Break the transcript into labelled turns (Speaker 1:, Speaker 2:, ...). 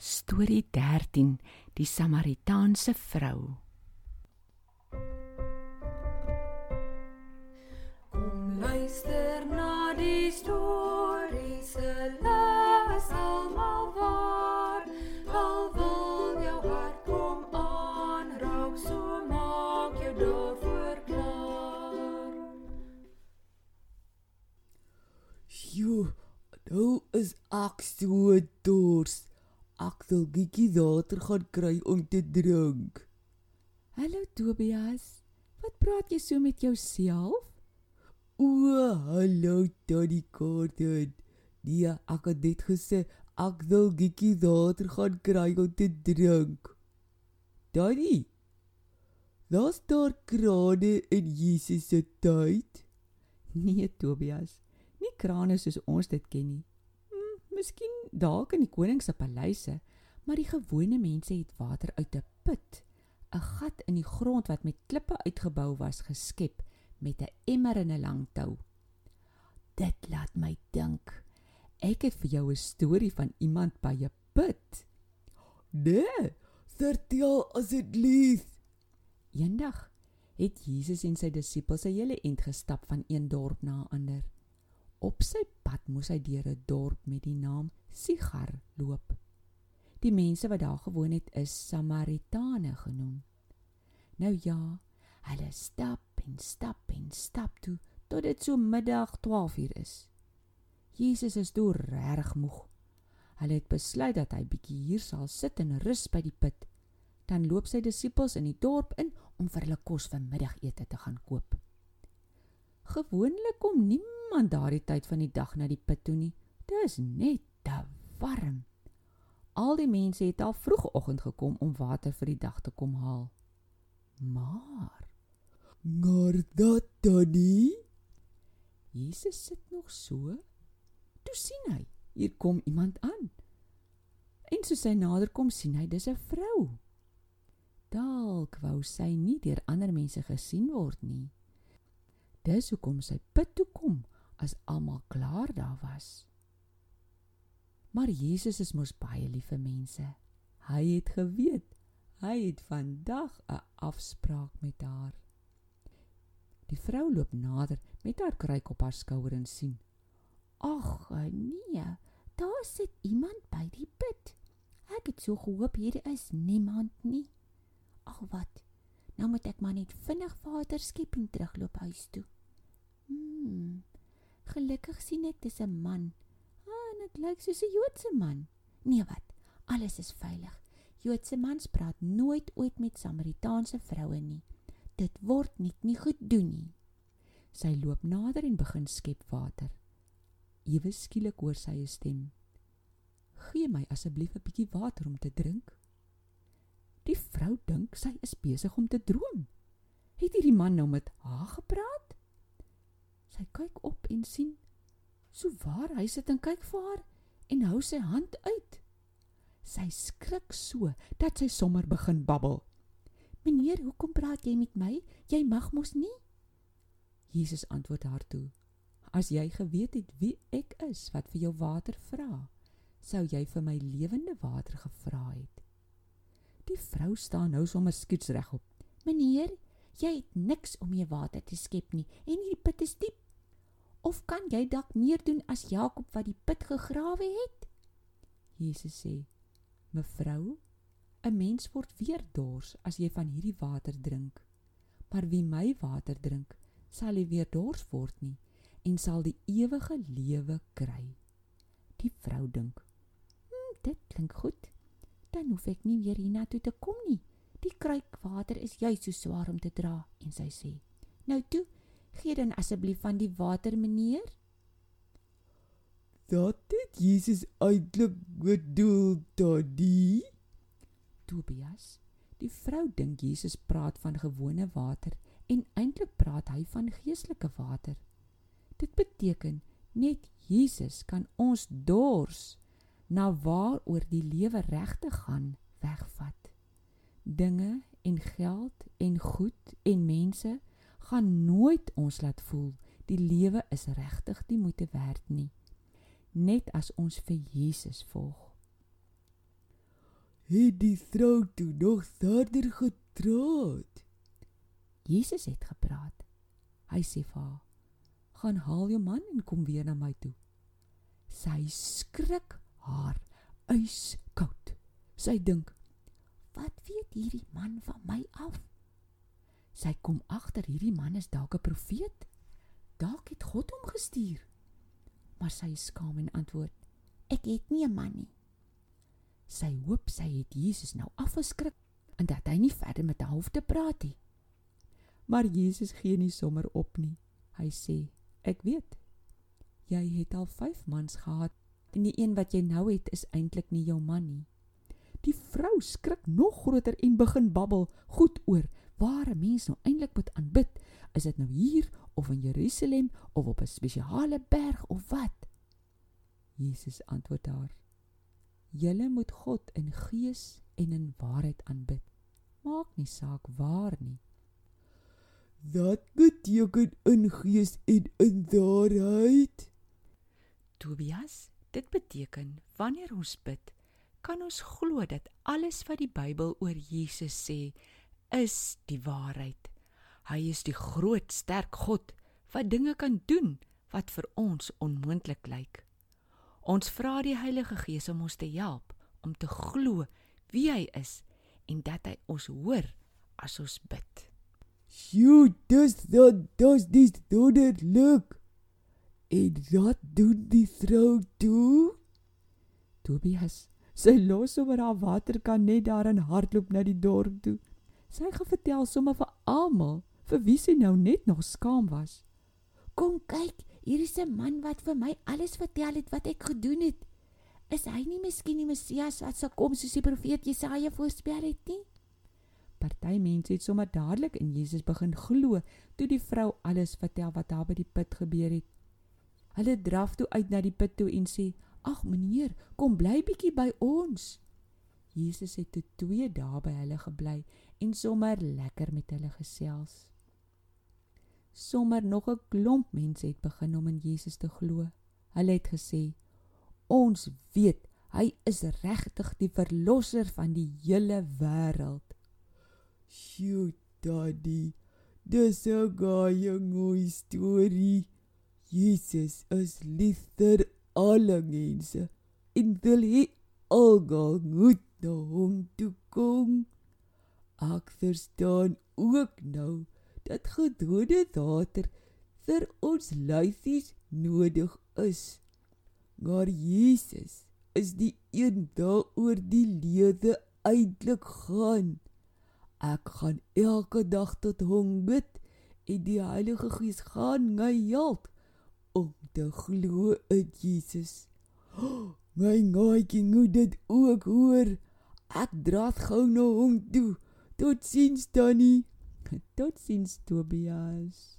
Speaker 1: Storie 13: Die Samaritaanse vrou.
Speaker 2: Kom luister na die storie se les almal waar. Al wil jou hart kom aanraak, so maak jou daarvoor klaar.
Speaker 3: Sjoe, nou is ek so dors. Wil bietjie water gaan kry om te drink.
Speaker 1: Hallo Tobias. Wat praat jy so met jouself?
Speaker 3: O, hallo Tannie Gordon. Nee, ek het net gesê ek wil bietjie water gaan kry om te drink. Tannie. Daar's daar krane in Jesus se tyd?
Speaker 1: Nee Tobias. Nie krane soos ons dit ken nie. Hm, miskien dalk in die koning se paleise, maar die gewone mense het water uit 'n put, 'n gat in die grond wat met klippe uitgebou was, geskep met 'n emmer en 'n lang tou. Dit laat my dink. Ek het vir jou 'n storie van iemand by 'n put.
Speaker 3: Nee, vertel asseblief.
Speaker 1: Eendag het Jesus en sy disippels 'n hele ent gestap van een dorp na 'n ander. Op sy pad moes hy deur 'n dorp met die naam Sigar loop. Die mense wat daar gewoon het, is Samaritane genoem. Nou ja, hulle stap en stap en stap toe tot dit so middag 12uur is. Jesus is toe reg moeg. Hulle het besluit dat hy bietjie hier sal sit en rus by die put. Dan loop sy disippels in die dorp in om vir hulle kos vir middagete te gaan koop. Gewoonlik kom niemand daardie tyd van die dag na die put toe nie. Dit is net te warm. Al die mense het al vroegoggend gekom om water vir die dag te kom haal. Maar
Speaker 3: Maar dat Tannie?
Speaker 1: Jesus sit nog so. Toe sien hy, hier kom iemand aan. En soos hy nader kom, sien hy dis 'n vrou. Dalk wou sy nie deur ander mense gesien word nie. Dis hoekom sy put toe kom as almal klaar daar was. Maar Jesus is mos baie lief vir mense. Hy het geweet hy het vandag 'n afspraak met haar. Die vrou loop nader met haar kruik op haar skouer en sien: "Ag, nee, daar sit iemand by die put. Ek het so gehoop hier is niemand nie. Ag wat? Nou moet ek maar net vinnig water skep en terugloop huis toe." Hmm. Gelukkig sien ek dis 'n man. Dit lyk soos 'n Joodse man. Nee, wat? Alles is veilig. Joodse mans praat nooit ooit met Samaritaanse vroue nie. Dit word nie nie goed doen nie. Sy loop nader en begin skep water. Ewe skielik hoor sy 'n stem. "Gee my asseblief 'n bietjie water om te drink." Die vrou dink sy is besig om te droom. Het hierdie man nou met haar gepraat? Sy kyk op en sien so waar hy sit en kyk vir haar en hou sy hand uit. Sy skrik so dat sy sommer begin babbel. "Meneer, hoekom praat jy met my? Jy mag mos nie." Jesus antwoord haar toe: "As jy geweet het wie ek is wat vir jou water vra, sou jy vir my lewende water gevra het." Die vrou staan nou sommer skiets regop. "Meneer, jy het niks om mee water te skep nie en hierdie put is diep. Of kan jy dalk meer doen as Jakob wat die put gegrawe het?" Jesus sê: "Mevrou, 'n mens word weer dors as jy van hierdie water drink. Maar wie my water drink, sal nie weer dors word nie en sal die ewige lewe kry." Die vrou dink: "Hm, dit klink goed. Dan hoef ek nie weer hiernatoe te kom nie. Die kruik water is juis so swaar om te dra." En sy sê: "Nou toe, gee dan asseblief van die water, meneer."
Speaker 3: Dat het Jesus eintlik bedoel, Tannie?
Speaker 1: Tobias. Die vrou dink Jesus praat van gewone water en eintlik praat hy van geestelike water. Dit beteken net Jesus kan ons dors na waaroor die lewe regtig gaan wegvat. Dinge en geld en goed en mense gaan nooit ons laat voel die lewe is regtig die moeite werd nie net as ons vir Jesus volg.
Speaker 3: het die vrou toe nog verder getroud.
Speaker 1: Jesus het gepraat. Hy sê vir haar: "Gaan haal jou man en kom weer na my toe." Sy skrik haar yskoud. Sy dink: "Wat weet hierdie man van my af?" Sy kom agter hierdie man is dalk 'n profeet. Dalk het God hom gestuur. Maar sy is skaam en antwoord: "Ek het nie 'n man nie." Sy hoop sy het Jesus nou afgeskrik en dat hy nie verder met haar hoef te praat nie. Maar Jesus gee nie sommer op nie. Hy sê: "Ek weet. Jy het al 5 mans gehad en die een wat jy nou het is eintlik nie jou man nie." Die vrou skrik nog groter en begin babbel goed oor waar 'n mens nou eintlik moet aanbid. Is dit nou hier of in Jerusalem of op 'n spesiale berg of wat? Jesus antwoord haar: Julle moet God in gees en in waarheid aanbid. Maak nie saak waar nie.
Speaker 3: Dat beteken in gees en in waarheid.
Speaker 1: Tobias, dit beteken wanneer ons bid, kan ons glo dat alles wat die Bybel oor Jesus sê, is die waarheid. Hy is die groot sterk God wat dinge kan doen wat vir ons onmoontlik lyk. Ons vra die Heilige Gees om ons te help om te glo wie hy is en dat hy ons hoor as ons bid.
Speaker 3: Sjoe, dis dat dis dis wonderlik. En wat doen die vrou toe?
Speaker 1: Tobias, sy los sommer haar waterkan net daar en hardloop na die dorp toe. Sy gaan vertel sommer vir almal vir wie sy nou net nog skaam was.
Speaker 4: Kom kyk, hier is 'n man wat vir my alles vertel het wat ek gedoen het. Is hy nie miskien die Messias wat sal kom soos die profeet Jesaja voorspel het nie?
Speaker 1: Party mense het sommer dadelik in Jesus begin glo toe die vrou alles vertel wat daar by die put gebeur het. Hulle draf toe uit na die put toe en sê: "Ag meneer, kom bly bietjie by ons." Jesus het toe 2 dae by hulle gebly en sommer lekker met hulle gesels. Sommer nog 'n klomp mense het begin om in Jesus te glo. Hulle het gesê: "Ons weet hy is regtig die verlosser van die hele wêreld."
Speaker 3: Sjoe, daddy. Dis 'n gaie mooi storie. Jesus is lief vir alle mense. En wil hy almal moet na hom toe kom. Ek verstaan ook nou dat gedwonge water vir ons lyfies nodig is. Maar Jesus is die een daaroor die lewe eintlik gaan. Ek gaan elke dag tot hom bid en die Heilige Gees gaan my help om te glo in Jesus. My gaatjie moet dit ook hoor. Ek draat gou na hom toe. Totsiens Tannie.
Speaker 1: Totsiens Tobias.